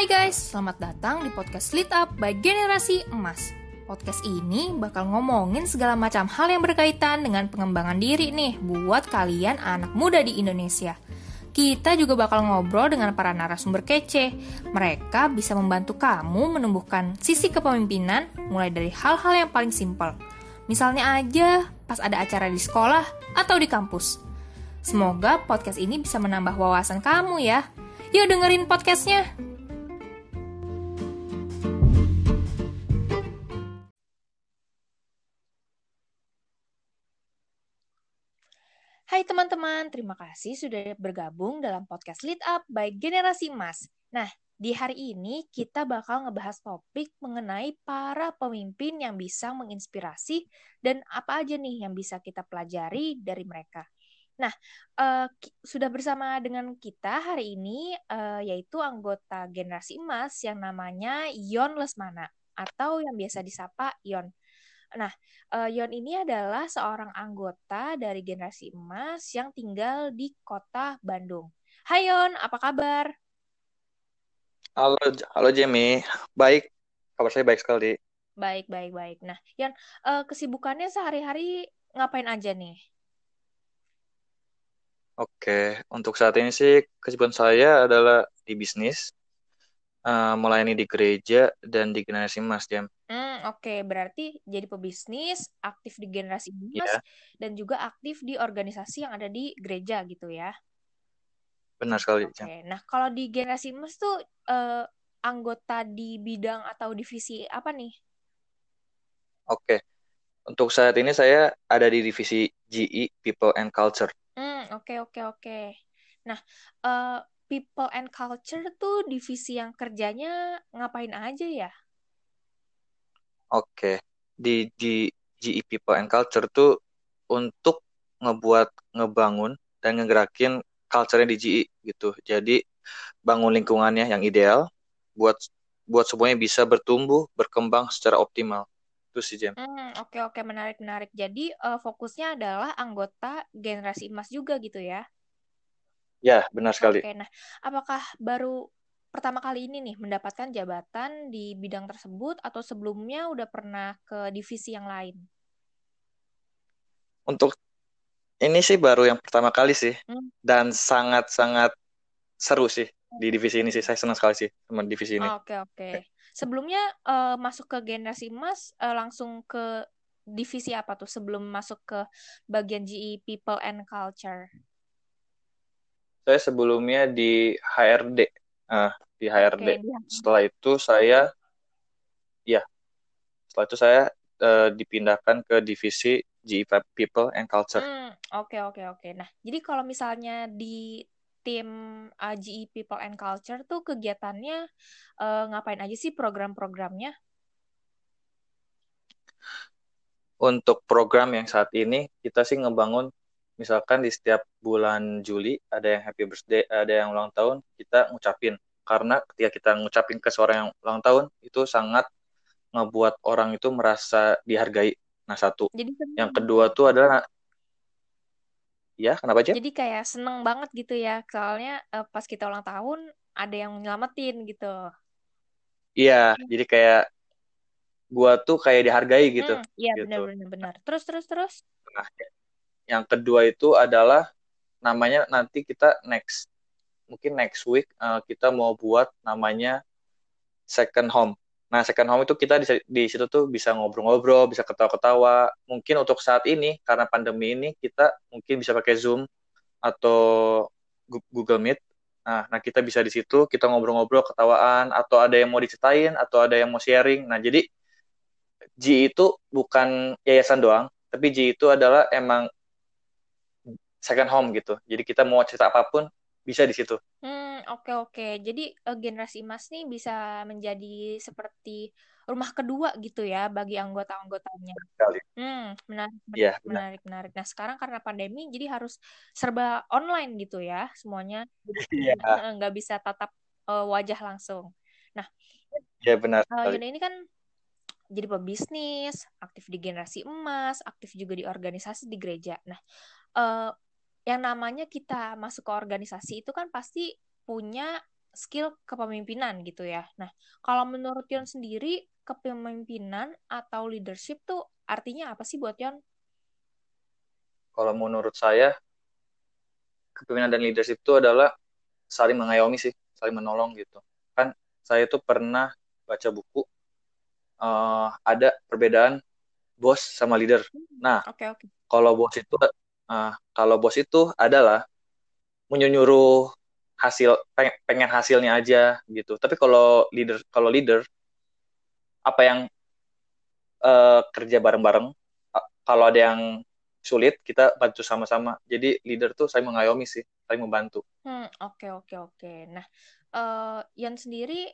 Hai guys, selamat datang di podcast Lit Up by Generasi Emas. Podcast ini bakal ngomongin segala macam hal yang berkaitan dengan pengembangan diri nih buat kalian anak muda di Indonesia. Kita juga bakal ngobrol dengan para narasumber kece. Mereka bisa membantu kamu menumbuhkan sisi kepemimpinan mulai dari hal-hal yang paling simpel. Misalnya aja pas ada acara di sekolah atau di kampus. Semoga podcast ini bisa menambah wawasan kamu ya. Yuk dengerin podcastnya. Hai teman-teman, terima kasih sudah bergabung dalam podcast Lead Up by Generasi Emas. Nah, di hari ini kita bakal ngebahas topik mengenai para pemimpin yang bisa menginspirasi dan apa aja nih yang bisa kita pelajari dari mereka. Nah, uh, sudah bersama dengan kita hari ini uh, yaitu anggota Generasi Emas yang namanya Yon Lesmana atau yang biasa disapa Yon. Nah, uh, Yon ini adalah seorang anggota dari generasi emas yang tinggal di kota Bandung. Hai Yon, apa kabar? Halo, halo Jamie. Baik, kabar saya baik sekali. Baik, baik, baik. Nah, Yon, uh, kesibukannya sehari-hari ngapain aja nih? Oke, untuk saat ini sih kesibukan saya adalah di bisnis, uh, melayani di gereja dan di generasi emas, Jam. Oke. Okay. Berarti jadi pebisnis, aktif di generasi emas, yeah. dan juga aktif di organisasi yang ada di gereja gitu ya. Benar sekali. Oke. Okay. Nah, kalau di generasi emas tuh uh, anggota di bidang atau divisi apa nih? Oke. Okay. Untuk saat ini saya ada di divisi GE People and Culture. Hmm, oke okay, oke okay, oke. Okay. Nah, uh, People and Culture tuh divisi yang kerjanya ngapain aja ya? Oke, di di GE People and Culture tuh untuk ngebuat ngebangun dan ngegerakin culture-nya di GE gitu. Jadi bangun lingkungannya yang ideal buat buat semuanya bisa bertumbuh, berkembang secara optimal. Itu sih, Jam. Hmm, oke oke menarik menarik. Jadi uh, fokusnya adalah anggota generasi emas juga gitu ya. Ya, benar sekali. Oke, nah apakah baru pertama kali ini nih mendapatkan jabatan di bidang tersebut atau sebelumnya udah pernah ke divisi yang lain? Untuk ini sih baru yang pertama kali sih hmm. dan sangat-sangat seru sih di divisi ini sih. Saya senang sekali sih sama divisi ini. Oke, oke. Okay. Sebelumnya uh, masuk ke generasi emas uh, langsung ke divisi apa tuh sebelum masuk ke bagian GE People and Culture? saya sebelumnya di HRD uh, di HRD okay, setelah itu saya ya setelah itu saya uh, dipindahkan ke divisi GE People and Culture. Hmm, oke oke oke. Nah, jadi kalau misalnya di tim uh, GE People and Culture tuh kegiatannya uh, ngapain aja sih program-programnya? Untuk program yang saat ini kita sih ngebangun misalkan di setiap bulan Juli ada yang happy birthday, ada yang ulang tahun, kita ngucapin. Karena ketika kita ngucapin ke seorang yang ulang tahun, itu sangat ngebuat orang itu merasa dihargai. Nah, satu. Jadi, yang kedua tuh adalah Ya, kenapa aja? Jadi kayak seneng banget gitu ya. Soalnya uh, pas kita ulang tahun ada yang nyelamatin gitu. Iya, hmm. jadi kayak gua tuh kayak dihargai gitu. Iya, hmm, benar benar benar. Terus terus terus. Nah, yang kedua itu adalah namanya nanti kita next mungkin next week uh, kita mau buat namanya second home. Nah, second home itu kita di, di situ tuh bisa ngobrol-ngobrol, bisa ketawa-ketawa. Mungkin untuk saat ini karena pandemi ini kita mungkin bisa pakai Zoom atau Google Meet. Nah, nah kita bisa di situ kita ngobrol-ngobrol, ketawaan atau ada yang mau diceritain atau ada yang mau sharing. Nah, jadi G itu bukan yayasan doang, tapi G itu adalah emang second home gitu. Jadi kita mau cerita apa pun bisa di situ. Hmm, oke okay, oke. Okay. Jadi uh, generasi emas nih bisa menjadi seperti rumah kedua gitu ya bagi anggota-anggotanya. Hmm, menarik, ya, menarik, menarik. Nah sekarang karena pandemi jadi harus serba online gitu ya semuanya. Iya. Nggak bisa tatap uh, wajah langsung. Nah, ya benar. Uh, ini kan jadi pebisnis, aktif di generasi emas, aktif juga di organisasi di gereja. Nah, uh, yang namanya kita masuk ke organisasi itu kan pasti punya skill kepemimpinan gitu ya. Nah, kalau menurut Yon sendiri, kepemimpinan atau leadership tuh artinya apa sih buat Yon? Kalau menurut saya, kepemimpinan dan leadership itu adalah saling mengayomi sih, saling menolong gitu. Kan saya tuh pernah baca buku, uh, ada perbedaan bos sama leader. Nah, okay, okay. kalau bos itu, uh, kalau bos itu adalah menyuruh hasil pengen, hasilnya aja gitu. Tapi kalau leader kalau leader apa yang uh, kerja bareng-bareng, kalau ada yang sulit kita bantu sama-sama. Jadi leader tuh saya mengayomi sih saya membantu. Hmm oke oke oke. Nah uh, Yan sendiri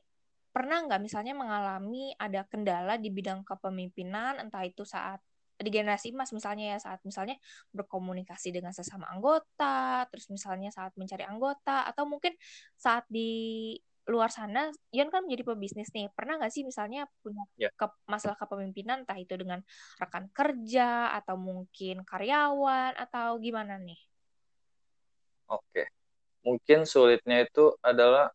pernah nggak misalnya mengalami ada kendala di bidang kepemimpinan entah itu saat di generasi emas misalnya ya saat misalnya berkomunikasi dengan sesama anggota terus misalnya saat mencari anggota atau mungkin saat di luar sana Yon kan menjadi pebisnis nih pernah nggak sih misalnya punya yeah. ke, masalah kepemimpinan entah itu dengan rekan kerja atau mungkin karyawan atau gimana nih oke okay. mungkin sulitnya itu adalah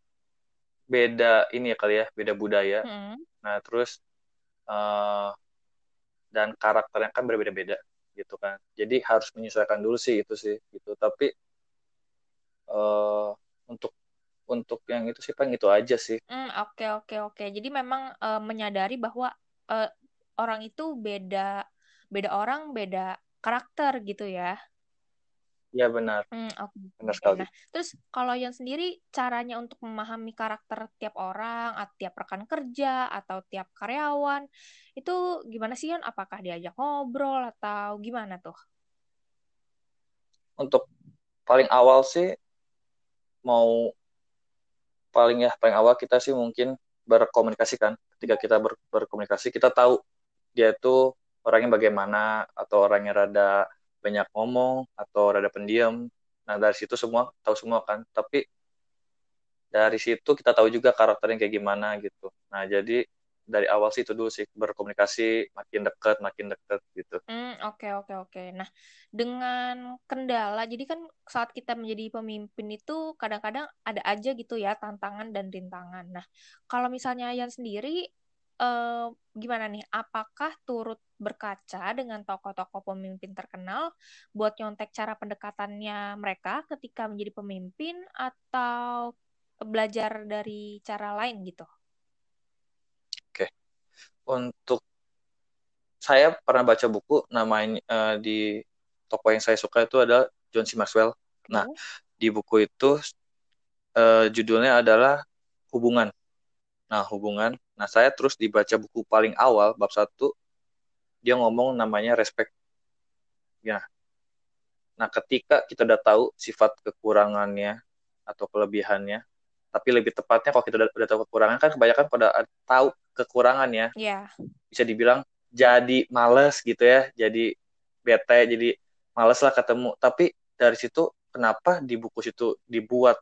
beda ini ya kali ya beda budaya hmm. nah terus uh, dan karakternya kan berbeda-beda gitu kan jadi harus menyesuaikan dulu sih itu sih gitu tapi uh, untuk untuk yang itu sih paling itu aja sih. Hmm, oke oke oke. Jadi memang uh, menyadari bahwa uh, orang itu beda beda orang, beda karakter gitu ya. Iya benar. Hmm, oke. Okay. Benar sekali. Nah, terus kalau yang sendiri caranya untuk memahami karakter tiap orang, atau tiap rekan kerja atau tiap karyawan itu gimana sih Yon? Apakah diajak ngobrol atau gimana tuh? Untuk paling awal sih mau paling ya paling awal kita sih mungkin berkomunikasi kan ketika kita ber, berkomunikasi kita tahu dia itu orangnya bagaimana atau orangnya rada banyak ngomong atau rada pendiam nah dari situ semua tahu semua kan tapi dari situ kita tahu juga karakternya kayak gimana gitu nah jadi dari awal sih itu dulu sih berkomunikasi makin dekat makin dekat gitu. Hmm oke oke oke. Nah dengan kendala jadi kan saat kita menjadi pemimpin itu kadang-kadang ada aja gitu ya tantangan dan rintangan. Nah kalau misalnya Yan sendiri eh, gimana nih? Apakah turut berkaca dengan tokoh-tokoh pemimpin terkenal buat nyontek cara pendekatannya mereka ketika menjadi pemimpin atau belajar dari cara lain gitu? untuk saya pernah baca buku namanya uh, di toko yang saya suka itu ada John C. Maxwell. Nah, di buku itu uh, judulnya adalah hubungan. Nah, hubungan. Nah, saya terus dibaca buku paling awal bab satu dia ngomong namanya respect. Ya. Nah, ketika kita udah tahu sifat kekurangannya atau kelebihannya, tapi lebih tepatnya kalau kita udah, udah tahu kekurangan kan kebanyakan pada tahu kekurangannya yeah. bisa dibilang jadi males gitu ya jadi bete jadi males lah ketemu tapi dari situ kenapa di buku situ dibuat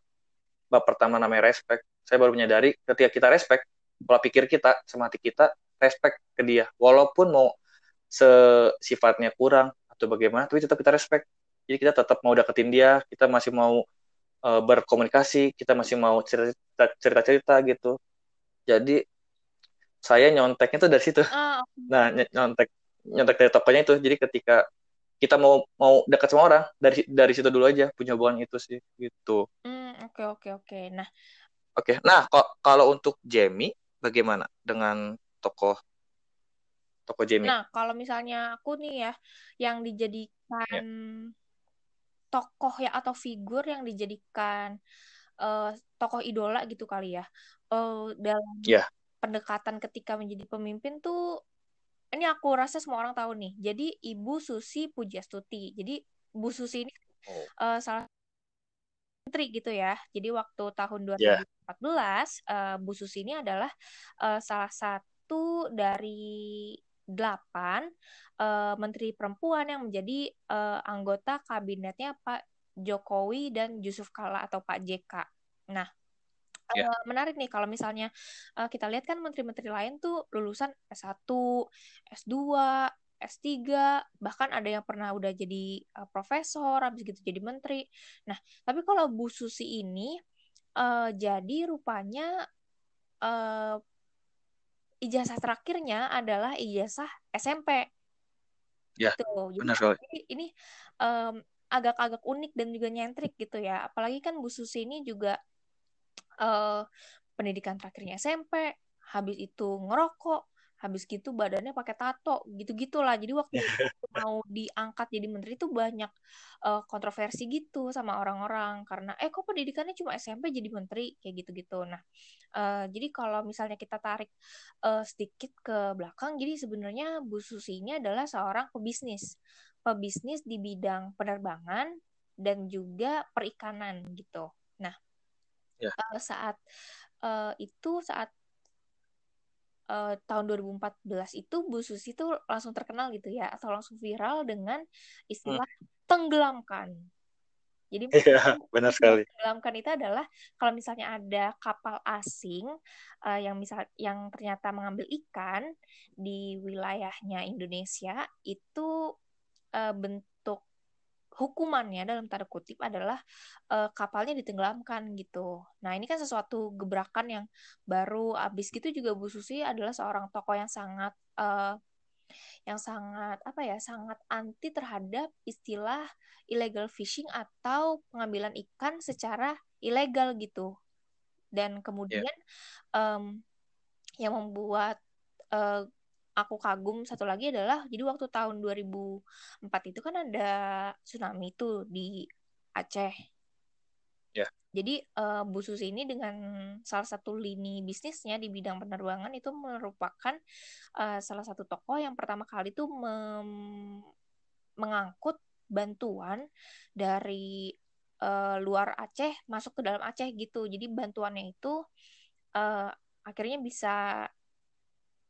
bab pertama namanya respect saya baru menyadari ketika kita respect pola pikir kita semati kita respect ke dia walaupun mau sifatnya kurang atau bagaimana tapi tetap kita respect jadi kita tetap mau deketin dia kita masih mau uh, berkomunikasi kita masih mau cerita cerita cerita gitu jadi saya nyonteknya tuh dari situ. Oh. Nah, nyontek nyontek dari tokonya itu. Jadi ketika kita mau mau dekat sama orang dari dari situ dulu aja punya hubungan itu sih gitu. Hmm, oke oke oke. Nah. Oke. Okay. Nah, kok kalau untuk Jamie bagaimana dengan tokoh tokoh Jamie? Nah, kalau misalnya aku nih ya yang dijadikan yeah. tokoh ya atau figur yang dijadikan uh, tokoh idola gitu kali ya. Uh, dalam yeah pendekatan ketika menjadi pemimpin tuh ini aku rasa semua orang tahu nih. Jadi Ibu Susi Pujastuti. Jadi Bu Susi ini oh. uh, salah menteri gitu ya. Jadi waktu tahun 2014 yeah. uh, Bu Susi ini adalah uh, salah satu dari delapan uh, menteri perempuan yang menjadi uh, anggota kabinetnya Pak Jokowi dan Yusuf Kala atau Pak JK. Nah, yeah. Ya. uh, menarik nih kalau misalnya uh, kita lihat kan menteri-menteri lain tuh lulusan S1, S2, S3, bahkan ada yang pernah udah jadi uh, profesor, habis gitu jadi menteri. Nah, tapi kalau Bu Susi ini uh, jadi rupanya uh, ijazah terakhirnya adalah ijazah SMP. Ya, gitu. benar sekali. Jadi ini um, agak-agak unik dan juga nyentrik gitu ya. Apalagi kan Bu Susi ini juga uh, pendidikan terakhirnya SMP, habis itu ngerokok, habis gitu badannya pakai tato gitu-gitulah. Jadi waktu mau diangkat jadi menteri itu banyak uh, kontroversi gitu sama orang-orang. Karena eh kok pendidikannya cuma SMP jadi menteri? Kayak gitu-gitu. Nah uh, jadi kalau misalnya kita tarik uh, sedikit ke belakang jadi sebenarnya Bu Susi ini adalah seorang pebisnis. Pebisnis di bidang penerbangan dan juga perikanan gitu. Nah yeah. Ya. uh, saat uh, itu saat uh, tahun 2014 itu Bu Susi itu langsung terkenal gitu ya atau langsung viral dengan istilah hmm. tenggelamkan. Jadi yeah, benar sekali. Tenggelamkan itu adalah kalau misalnya ada kapal asing uh, yang misal yang ternyata mengambil ikan di wilayahnya Indonesia itu uh, bentuk hukumannya dalam tanda kutip adalah uh, kapalnya ditenggelamkan gitu. Nah ini kan sesuatu gebrakan yang baru. Abis gitu juga Bu Susi adalah seorang tokoh yang sangat uh, yang sangat apa ya sangat anti terhadap istilah illegal fishing atau pengambilan ikan secara ilegal gitu. Dan kemudian yeah. um, yang membuat uh, aku kagum satu lagi adalah jadi waktu tahun 2004 itu kan ada tsunami itu di Aceh. Ya. Yeah. Jadi uh, Bu Susi ini dengan salah satu lini bisnisnya di bidang penerbangan itu merupakan uh, salah satu tokoh yang pertama kali itu mengangkut bantuan dari uh, luar Aceh masuk ke dalam Aceh gitu. Jadi bantuannya itu uh, akhirnya bisa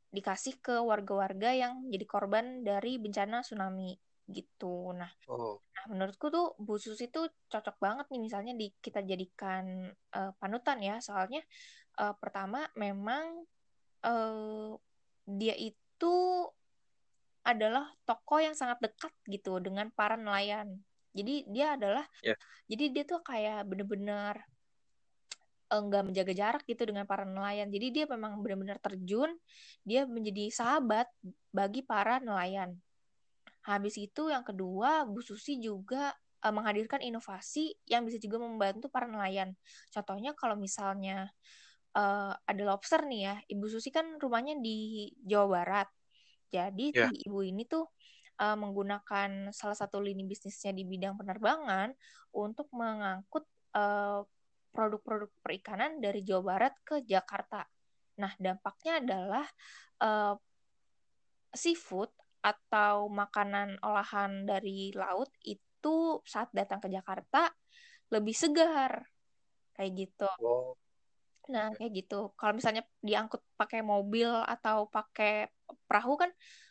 dikasih ke warga-warga yang jadi korban dari bencana tsunami gitu. Nah, oh. nah menurutku tuh Bu Susi itu cocok banget nih misalnya di kita jadikan uh, panutan ya, soalnya uh, pertama memang uh, dia itu adalah tokoh yang sangat dekat gitu dengan para nelayan. Jadi dia adalah, yeah. jadi dia tuh kayak bener-bener enggak menjaga jarak gitu dengan para nelayan. Jadi dia memang benar-benar terjun, dia menjadi sahabat bagi para nelayan. Habis itu yang kedua, Bu Susi juga uh, menghadirkan inovasi yang bisa juga membantu para nelayan. Contohnya kalau misalnya uh, ada lobster nih ya, Ibu Susi kan rumahnya di Jawa Barat. Jadi yeah. si ibu ini tuh uh, menggunakan salah satu lini bisnisnya di bidang penerbangan untuk mengangkut uh, produk-produk perikanan dari Jawa Barat ke Jakarta. Nah, dampaknya adalah uh, seafood atau makanan olahan dari laut itu saat datang ke Jakarta lebih segar. Kayak gitu. Wow. Nah, kayak gitu. Kalau misalnya diangkut pakai mobil atau pakai perahu kan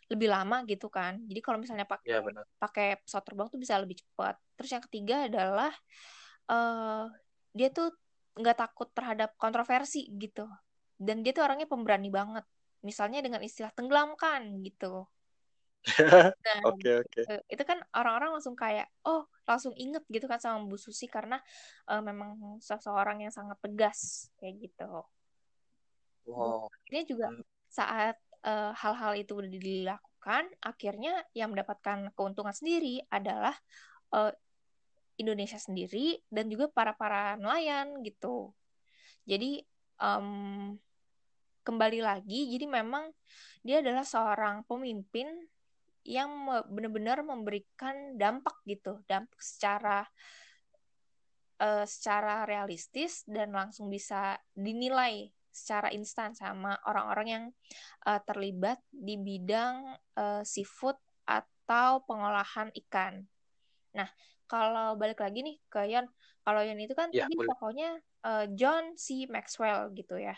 lebih lama gitu kan. Jadi kalau misalnya pakai ya, pakai pesawat terbang tuh bisa lebih cepat. Terus yang ketiga adalah uh, dia tuh nggak takut terhadap kontroversi gitu dan dia tuh orangnya pemberani banget misalnya dengan istilah tenggelamkan gitu nah okay, okay. Itu kan orang-orang langsung kayak oh langsung inget gitu kan sama Bu Susi karena uh, memang seseorang yang sangat tegas kayak gitu wow. ini juga hmm. saat uh, hal-hal itu udah dilakukan akhirnya yang mendapatkan keuntungan sendiri adalah uh, Indonesia sendiri dan juga para para nelayan gitu. Jadi um, kembali lagi, jadi memang dia adalah seorang pemimpin yang benar-benar memberikan dampak gitu, dampak secara uh, secara realistis dan langsung bisa dinilai secara instan sama orang-orang yang uh, terlibat di bidang uh, seafood atau pengolahan ikan. Nah, kalau balik lagi nih ke Yon, kalau Yon itu kan ya, tadi pokoknya uh, John C. Maxwell gitu ya.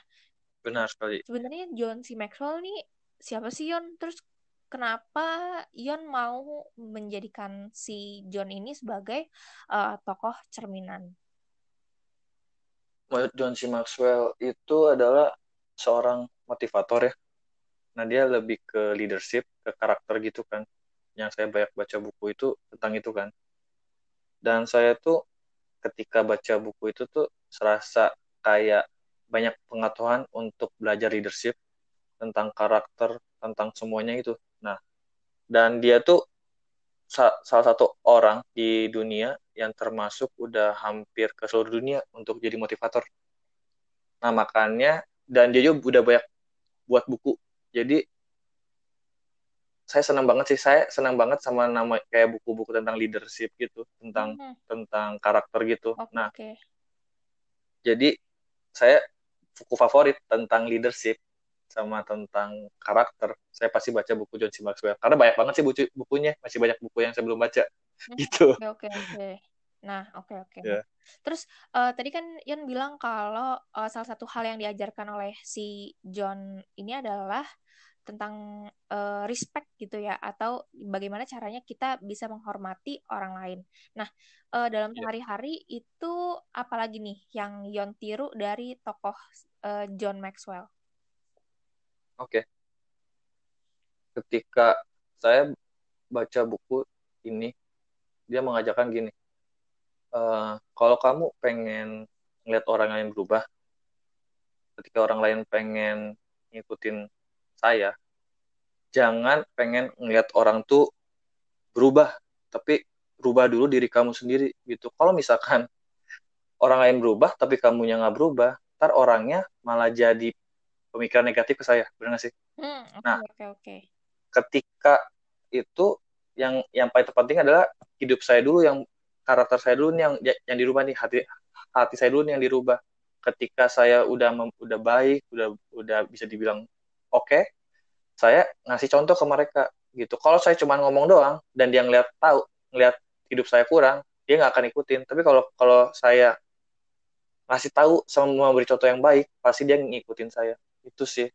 Benar sekali. Sebenarnya John C. Maxwell nih siapa sih Yon? Terus kenapa Yon mau menjadikan si John ini sebagai uh, tokoh cerminan? John C. Maxwell itu adalah seorang motivator ya. Nah dia lebih ke leadership, ke karakter gitu kan. Yang saya banyak baca buku itu tentang itu kan dan saya tuh ketika baca buku itu tuh serasa kayak banyak pengetahuan untuk belajar leadership tentang karakter tentang semuanya itu nah dan dia tuh sa salah satu orang di dunia yang termasuk udah hampir ke seluruh dunia untuk jadi motivator. Nah makanya dan dia juga udah banyak buat buku. Jadi saya senang banget sih saya senang banget sama nama kayak buku-buku tentang leadership gitu tentang hmm. tentang karakter gitu okay, nah jadi saya buku favorit tentang leadership sama tentang karakter saya pasti baca buku John C. Maxwell karena banyak banget sih buku bukunya masih banyak buku yang saya belum baca hmm, gitu oke okay, oke okay. nah oke okay, oke okay. yeah. terus uh, tadi kan Ian bilang kalau uh, salah satu hal yang diajarkan oleh si John ini adalah tentang uh, respect gitu ya atau bagaimana caranya kita bisa menghormati orang lain. Nah, uh, dalam iya. sehari-hari itu apalagi nih yang Yon tiru dari tokoh uh, John Maxwell? Oke. Okay. Ketika saya baca buku ini, dia mengajarkan gini. Uh, kalau kamu pengen ngeliat orang lain berubah, ketika orang lain pengen ngikutin saya. Jangan pengen ngelihat orang tuh berubah tapi berubah dulu diri kamu sendiri gitu. Kalau misalkan orang lain berubah tapi kamunya nggak berubah ntar orangnya malah jadi pemikiran negatif ke saya benar gak sih? Hmm, okay, nah okay, okay. ketika itu yang yang paling terpenting adalah hidup saya dulu yang karakter saya dulu nih yang yang dirubah nih hati hati saya dulu nih yang dirubah. Ketika saya udah udah baik udah udah bisa dibilang oke okay, saya ngasih contoh ke mereka gitu. Kalau saya cuma ngomong doang dan dia ngeliat tahu ngeliat hidup saya kurang dia nggak akan ikutin. Tapi kalau kalau saya ngasih tahu sama memberi contoh yang baik pasti dia ngikutin saya. Itu sih.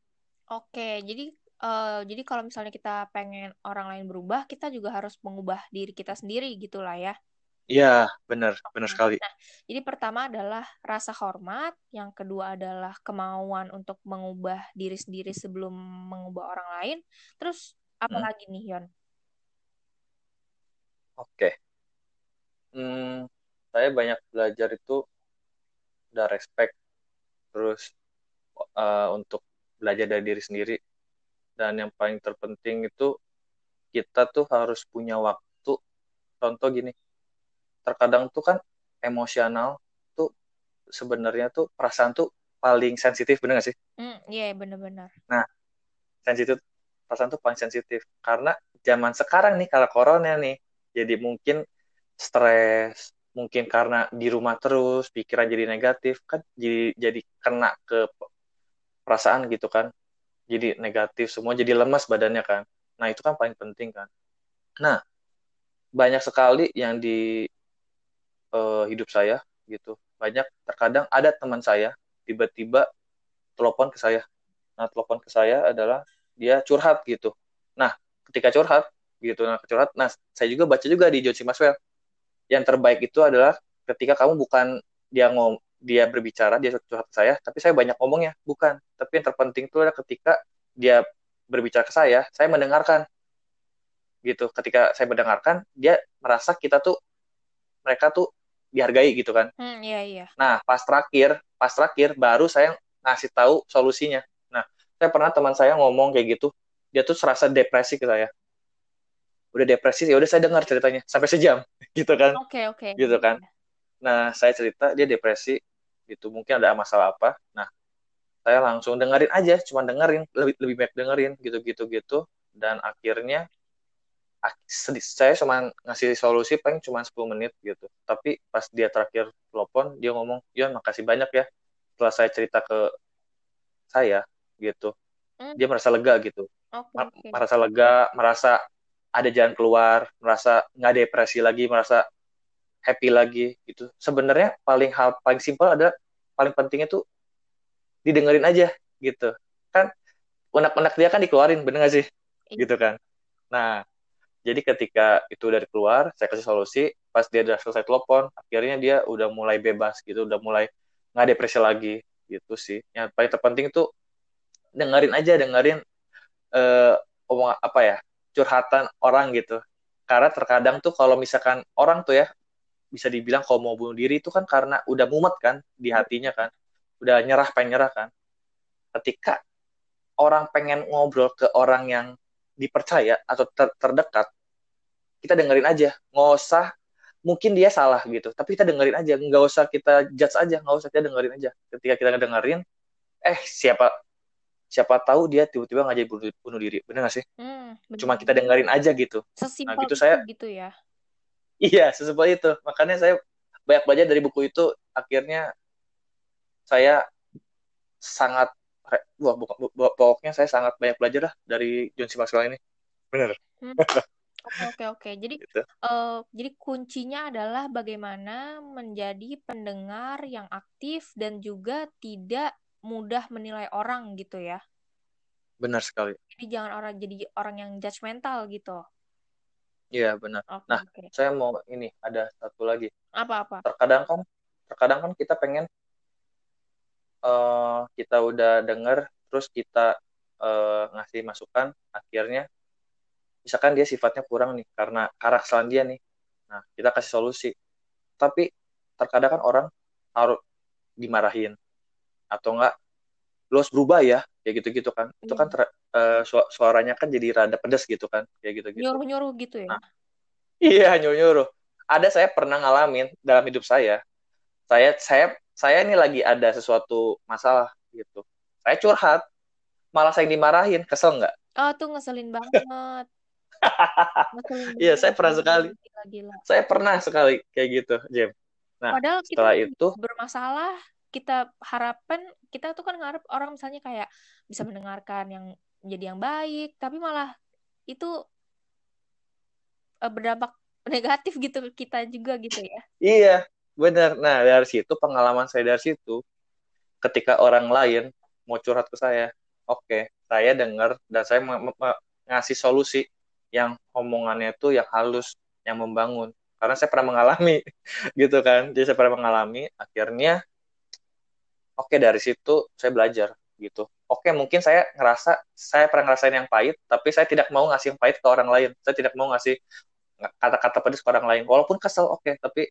Oke jadi uh, jadi kalau misalnya kita pengen orang lain berubah kita juga harus mengubah diri kita sendiri gitulah ya Iya, benar, benar sekali. Nah, jadi pertama adalah rasa hormat, yang kedua adalah kemauan untuk mengubah diri sendiri sebelum mengubah orang lain. Terus apa hmm. lagi nih, Yon? Oke. Hmm, saya banyak belajar itu udah respect, terus uh, untuk belajar dari diri sendiri. Dan yang paling terpenting itu kita tuh harus punya waktu. Contoh gini, terkadang tuh kan emosional tuh sebenarnya tuh perasaan tuh paling sensitif bener gak sih? Mm, iya yeah, bener-bener. Nah sensitif perasaan tuh paling sensitif karena zaman sekarang nih kalau corona nih jadi mungkin stres mungkin karena di rumah terus pikiran jadi negatif kan jadi jadi kena ke perasaan gitu kan jadi negatif semua jadi lemas badannya kan nah itu kan paling penting kan nah banyak sekali yang di uh, hidup saya gitu. Banyak terkadang ada teman saya tiba-tiba telepon ke saya. Nah telepon ke saya adalah dia curhat gitu. Nah ketika curhat gitu. Nah curhat nah saya juga baca juga di John C. Maxwell. Yang terbaik itu adalah ketika kamu bukan dia ngom dia berbicara dia curhat ke saya tapi saya banyak ngomongnya. Bukan. Tapi yang terpenting itu adalah ketika dia berbicara ke saya saya mendengarkan. Gitu. Ketika saya mendengarkan dia merasa kita tuh mereka tuh dihargai gitu kan. Hmm, iya iya. Nah pas terakhir, pas terakhir baru saya ngasih tahu solusinya. Nah saya pernah teman saya ngomong kayak gitu, dia tuh serasa depresi ke saya. Udah depresi ya udah saya dengar ceritanya sampai sejam gitu kan. Oke okay, oke. Okay. Gitu kan. Nah saya cerita dia depresi gitu mungkin ada masalah apa. Nah saya langsung dengerin aja, cuma dengerin lebih lebih baik dengerin gitu gitu gitu dan akhirnya saya cuma ngasih solusi paling cuma 10 menit gitu. Tapi pas dia terakhir telepon dia ngomong ya makasih banyak ya setelah saya cerita ke saya gitu. Hmm. dia merasa lega gitu. Okay, okay. merasa lega merasa ada jalan keluar merasa nggak depresi lagi merasa happy lagi gitu. Sebenarnya paling hal paling simpel ada paling pentingnya tuh didengerin aja gitu. Kan unek-unek dia kan dikeluarin bener gak sih? Iya. gitu kan. Nah jadi ketika itu dari keluar saya kasih solusi. Pas dia udah selesai telepon akhirnya dia udah mulai bebas gitu udah mulai nggak depresi lagi gitu sih. Yang paling terpenting itu dengerin aja dengerin omong apa ya curhatan orang gitu. Karena terkadang tuh kalau misalkan orang tuh ya bisa dibilang kalau mau bunuh diri itu kan karena udah mumet kan di hatinya kan. Udah nyerah pengen nyerah kan. Ketika orang pengen ngobrol ke orang yang dipercaya atau ter terdekat kita dengerin aja. Nggak usah mungkin dia salah gitu tapi kita dengerin aja. Nggak usah kita judge aja nggak usah kita dengerin aja. Ketika kita dengerin eh siapa siapa tahu dia tiba-tiba nggak jadi bunuh, bunuh diri. Bener gak sih? Hmm, cuma kita dengerin aja gitu. Sesimpel nah gitu saya gitu ya? Iya sesimpel itu. Makanya saya banyak belajar dari buku itu. Akhirnya saya sangat wah pokoknya saya sangat banyak belajar lah dari John C. Maxwell ini. Benar hmm. Oke oke. Jadi gitu. uh, jadi kuncinya adalah bagaimana menjadi pendengar yang aktif dan juga tidak mudah menilai orang gitu ya. Benar sekali. Jadi jangan orang jadi orang yang judgmental gitu. Iya benar. Okay, nah okay. saya mau ini ada satu lagi. Apa apa? Terkadang kan terkadang kan kita pengen uh, kita udah denger terus kita uh, ngasih masukan akhirnya misalkan dia sifatnya kurang nih karena karakteran dia nih. Nah kita kasih solusi. Tapi terkadang kan orang harus dimarahin. Atau enggak lo harus berubah ya kayak gitu-gitu kan. Hmm. itu kan ter, uh, suaranya kan jadi rada pedas gitu kan kayak gitu-gitu. Nyuruh-nyuruh gitu ya? Nah, iya nyuruh-nyuruh. Ada saya pernah ngalamin dalam hidup saya saya saya saya ini lagi ada sesuatu masalah gitu. Saya curhat malah saya dimarahin. Kesel nggak oh tuh ngeselin banget iya saya pernah sekali gila, gila. saya pernah sekali kayak gitu Jim nah padahal setelah kita itu bermasalah kita harapkan kita tuh kan ngarep orang misalnya kayak bisa mendengarkan yang menjadi yang baik tapi malah itu uh, berdampak negatif gitu ke kita juga gitu ya iya Benar. Nah, dari situ pengalaman saya dari situ ketika orang lain mau curhat ke saya, oke, okay, saya dengar dan saya ngasih solusi yang omongannya itu yang halus, yang membangun. Karena saya pernah mengalami gitu kan. Jadi saya pernah mengalami akhirnya oke okay, dari situ saya belajar gitu. Oke, okay, mungkin saya ngerasa saya pernah ngerasain yang pahit, tapi saya tidak mau ngasih yang pahit ke orang lain. Saya tidak mau ngasih kata-kata pedas ke orang lain. Walaupun kesel, oke, okay, tapi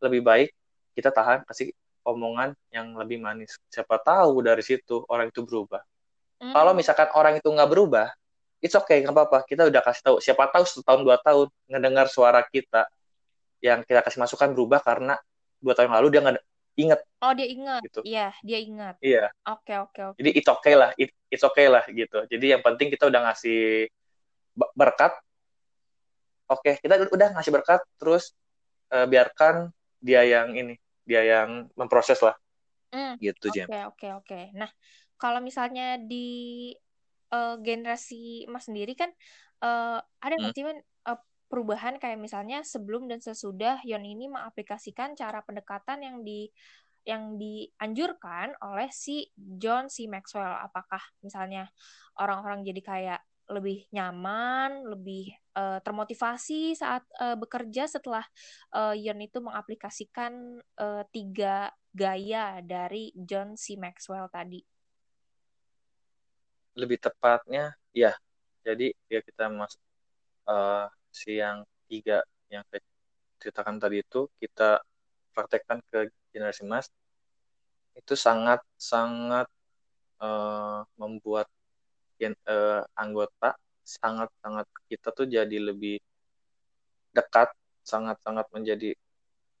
lebih baik kita tahan kasih omongan yang lebih manis. Siapa tahu dari situ orang itu berubah. Mm. Kalau misalkan orang itu nggak berubah, it's okay, nggak apa-apa. Kita udah kasih tahu. Siapa tahu setahun dua tahun ngedengar suara kita yang kita kasih masukan berubah karena dua tahun lalu dia nggak inget. Oh dia ingat. Gitu. Iya dia ingat. Iya. Oke okay, oke okay, oke. Okay. Jadi it's okay lah, it, it's okay lah gitu. Jadi yang penting kita udah ngasih berkat. Oke, kita udah ngasih berkat, terus uh, biarkan dia yang ini dia yang memproses lah mm, gitu Oke okay, oke okay, oke. Nah kalau misalnya di uh, generasi Mas sendiri kan uh, ada nggak mm. sih uh, perubahan kayak misalnya sebelum dan sesudah Yon ini mengaplikasikan cara pendekatan yang di yang dianjurkan oleh si John C. Maxwell. Apakah misalnya orang-orang jadi kayak lebih nyaman, lebih uh, termotivasi saat uh, bekerja setelah uh, Yon itu mengaplikasikan uh, tiga gaya dari John C. Maxwell tadi. Lebih tepatnya, ya. Jadi ya kita mas uh, si yang tiga yang saya ceritakan tadi itu kita praktekkan ke generasi mas itu sangat sangat uh, membuat uh, anggota sangat-sangat kita tuh jadi lebih dekat, sangat-sangat menjadi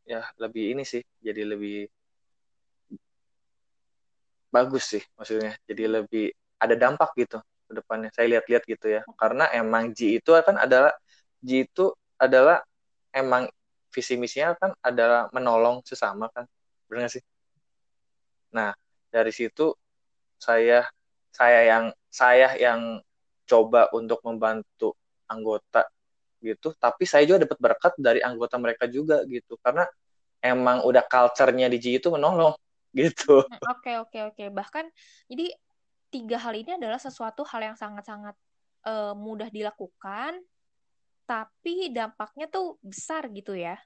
ya lebih ini sih, jadi lebih bagus sih maksudnya. Jadi lebih ada dampak gitu ke depannya. Saya lihat-lihat gitu ya. Karena emang G itu kan adalah G itu adalah emang visi misinya kan adalah menolong sesama kan. Benar gak sih? Nah, dari situ saya saya yang saya yang coba untuk membantu anggota gitu tapi saya juga dapat berkat dari anggota mereka juga gitu karena emang udah culture-nya di G itu menolong gitu hmm, oke oke oke bahkan jadi tiga hal ini adalah sesuatu hal yang sangat-sangat uh, mudah dilakukan tapi dampaknya tuh besar gitu ya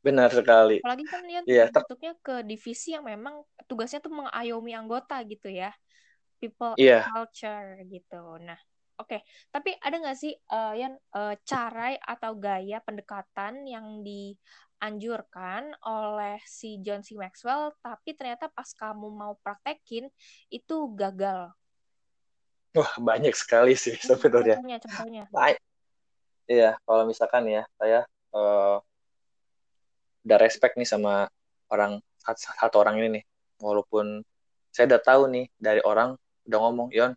benar sekali apalagi kan dia yeah, bentuknya ke divisi yang memang tugasnya tuh mengayomi anggota gitu ya people yeah. culture gitu. Nah, Oke, tapi ada nggak sih uh, yang uh, cara atau gaya pendekatan yang dianjurkan oleh si John C. Maxwell, tapi ternyata pas kamu mau praktekin itu gagal? Wah banyak sekali sih sebenarnya. Contohnya, contohnya. Baik. Iya, kalau misalkan ya saya uh, udah respect nih sama orang satu orang ini nih, walaupun saya udah tahu nih dari orang udah ngomong, Yon,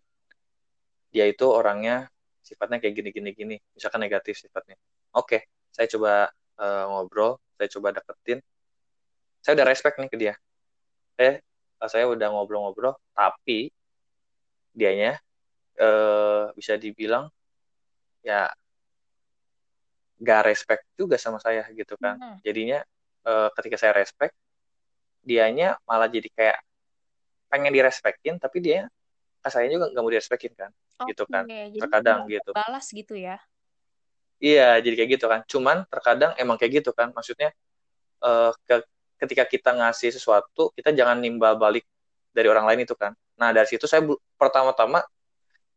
dia itu orangnya sifatnya kayak gini gini gini misalkan negatif sifatnya oke saya coba uh, ngobrol saya coba deketin saya udah respect nih ke dia eh saya udah ngobrol-ngobrol tapi dianya uh, bisa dibilang ya gak respect juga sama saya gitu kan mm -hmm. jadinya uh, ketika saya respect dianya malah jadi kayak pengen direspekin tapi dia saya juga nggak mau direspekin kan okay. gitu kan terkadang gitu balas gitu ya iya jadi kayak gitu kan. Cuman terkadang emang kayak gitu kan. Maksudnya uh, ke, ketika kita ngasih sesuatu kita jangan nimbal balik dari orang lain itu kan. Nah dari situ saya pertama-tama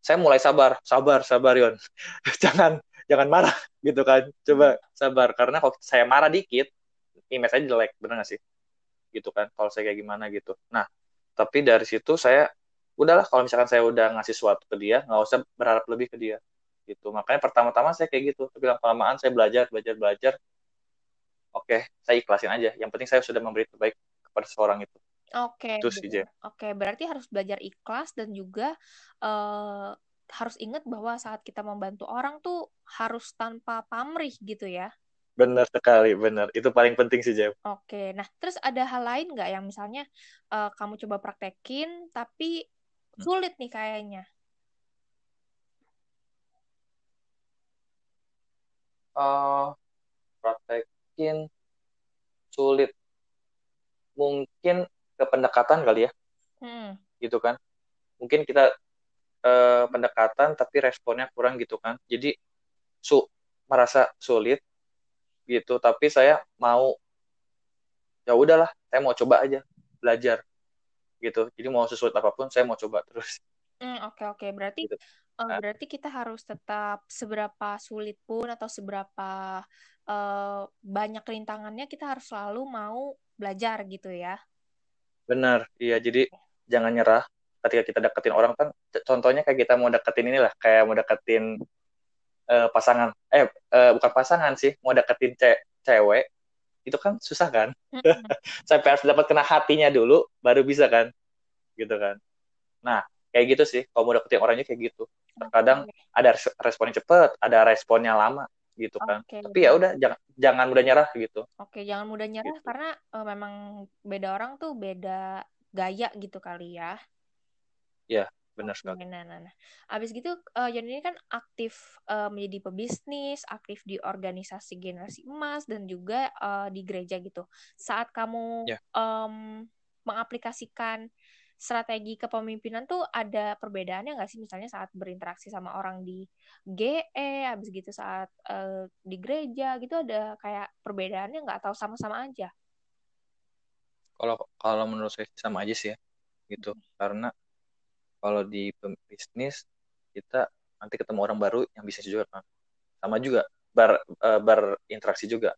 saya mulai sabar. Sabar sabar Yon. Jangan jangan marah gitu kan. Coba sabar. Karena kalau saya marah dikit image saya jelek. Bener gak sih? Gitu kan. Kalau saya kayak gimana gitu. Nah tapi dari situ saya udahlah kalau misalkan saya udah ngasih sesuatu ke dia nggak usah berharap lebih ke dia gitu. Makanya pertama-tama saya kayak gitu tapi lama-lamaan saya belajar belajar belajar. Oke saya ikhlasin aja. Yang penting saya sudah memberi terbaik kepada seorang itu. Oke itu sih oke berarti harus belajar ikhlas dan juga uh, harus ingat bahwa saat kita membantu orang tuh harus tanpa pamrih gitu ya. Benar sekali, benar. Itu paling penting sih, Jam. Oke, nah terus ada hal lain nggak yang misalnya uh, kamu coba praktekin, tapi Sulit nih kayaknya. Uh, praktekin sulit. Mungkin ke pendekatan kali ya. Hmm. Gitu kan. Mungkin kita uh, pendekatan tapi responnya kurang gitu kan. Jadi su merasa sulit gitu tapi saya mau ya udahlah saya mau coba aja belajar gitu jadi mau sesuatu apa pun saya mau coba terus hmm, oke oke berarti gitu. Uh, berarti kita harus tetap seberapa sulit pun atau seberapa uh, banyak rintangannya kita harus selalu mau belajar gitu ya? Benar. Iya jadi jangan nyerah ketika kita deketin orang. Kan contohnya kayak kita mau deketin inilah kayak mau deketin uh, pasangan. Eh uh, bukan pasangan sih mau deketin ce cewek itu kan susah kan? Sampai harus dapat kena hatinya dulu baru bisa kan? Gitu kan. Nah kayak gitu sih kalau mau dapetin orangnya kayak gitu terkadang okay. ada responnya cepet ada responnya lama gitu kan okay. tapi ya udah jangan jangan mudah nyerah gitu oke okay, jangan mudah nyerah gitu. karena uh, memang beda orang tuh beda gaya gitu kali ya ya benar sekali. Nah, nah, nah. Abis gitu, uh, Jan ini kan aktif uh, menjadi pebisnis, aktif di organisasi generasi emas, dan juga uh, di gereja gitu. Saat kamu yeah. Um, mengaplikasikan strategi kepemimpinan tuh ada perbedaannya nggak sih? Misalnya saat berinteraksi sama orang di GE, abis gitu saat uh, di gereja gitu ada kayak perbedaannya nggak? Atau sama-sama aja? Kalau kalau menurut saya sama aja sih ya, gitu. Hmm. Karena kalau di bisnis kita nanti ketemu orang baru yang bisa juga kan sama juga bar uh, berinteraksi juga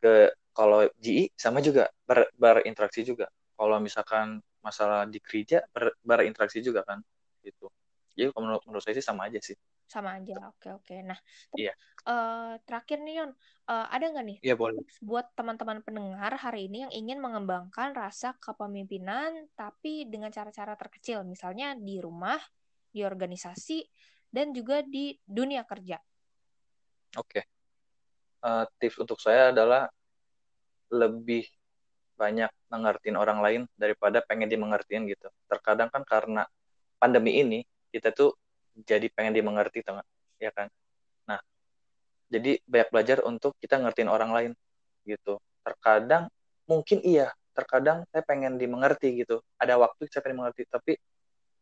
ke kalau GI sama juga ber, berinteraksi juga kalau misalkan masalah di gereja ber, berinteraksi juga kan gitu. Jadi menurut, menurut saya sih sama aja sih. Sama aja oke oke. Nah iya. uh, terakhir nih Yon. Uh, ada nggak nih iya, boleh. buat teman-teman pendengar hari ini yang ingin mengembangkan rasa kepemimpinan tapi dengan cara-cara terkecil? Misalnya di rumah di organisasi dan juga di dunia kerja. Oke. Uh, tips untuk saya adalah lebih banyak mengertiin orang lain daripada pengen dimengertiin gitu. Terkadang kan karena pandemi ini kita tuh jadi pengen dimengerti teman ya kan? Nah jadi banyak belajar untuk kita ngertiin orang lain gitu. Terkadang mungkin iya terkadang saya pengen dimengerti gitu. Ada waktu saya pengen mengerti tapi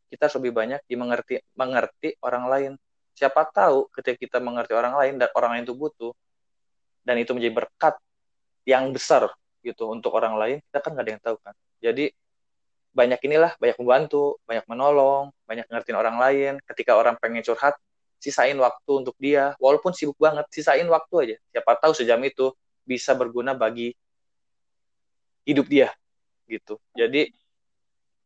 kita harus lebih banyak dimengerti mengerti orang lain. Siapa tahu ketika kita mengerti orang lain dan orang lain itu butuh dan itu menjadi berkat yang besar gitu untuk orang lain kita kan nggak ada yang tahu kan. Jadi banyak inilah banyak membantu banyak menolong banyak ngertiin orang lain. Ketika orang pengen curhat sisain waktu untuk dia. Walaupun sibuk banget sisain waktu aja. Siapa tahu sejam itu bisa berguna bagi hidup dia gitu. Jadi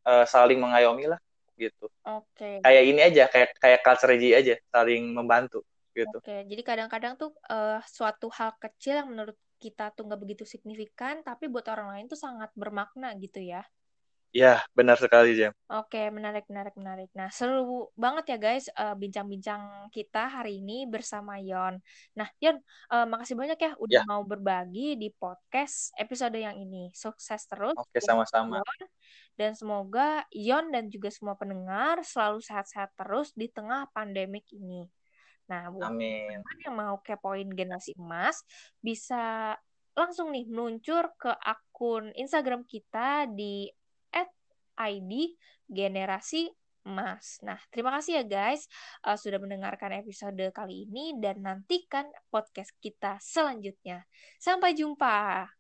uh, saling mengayomi lah gitu. Oke. Okay. kayak ini aja kayak kayak culture aja saling membantu gitu. Oke okay. jadi kadang-kadang tuh uh, suatu hal kecil yang menurut kita tuh nggak begitu signifikan tapi buat orang lain tuh sangat bermakna gitu ya Ya, benar sekali, Jam. Oke, menarik, menarik, menarik. Nah, seru banget ya guys uh, bincang-bincang kita hari ini bersama Yon. Nah, Yon, uh, makasih banyak ya udah ya. mau berbagi di podcast episode yang ini. Sukses terus. Oke, sama-sama. Dan semoga Yon dan juga semua pendengar selalu sehat-sehat terus di tengah pandemik ini. Nah, buat Amin. yang mau kepoin generasi emas, bisa langsung nih meluncur ke akun Instagram kita di ID Generasi Emas. Nah, terima kasih ya guys uh, sudah mendengarkan episode kali ini dan nantikan podcast kita selanjutnya. Sampai jumpa.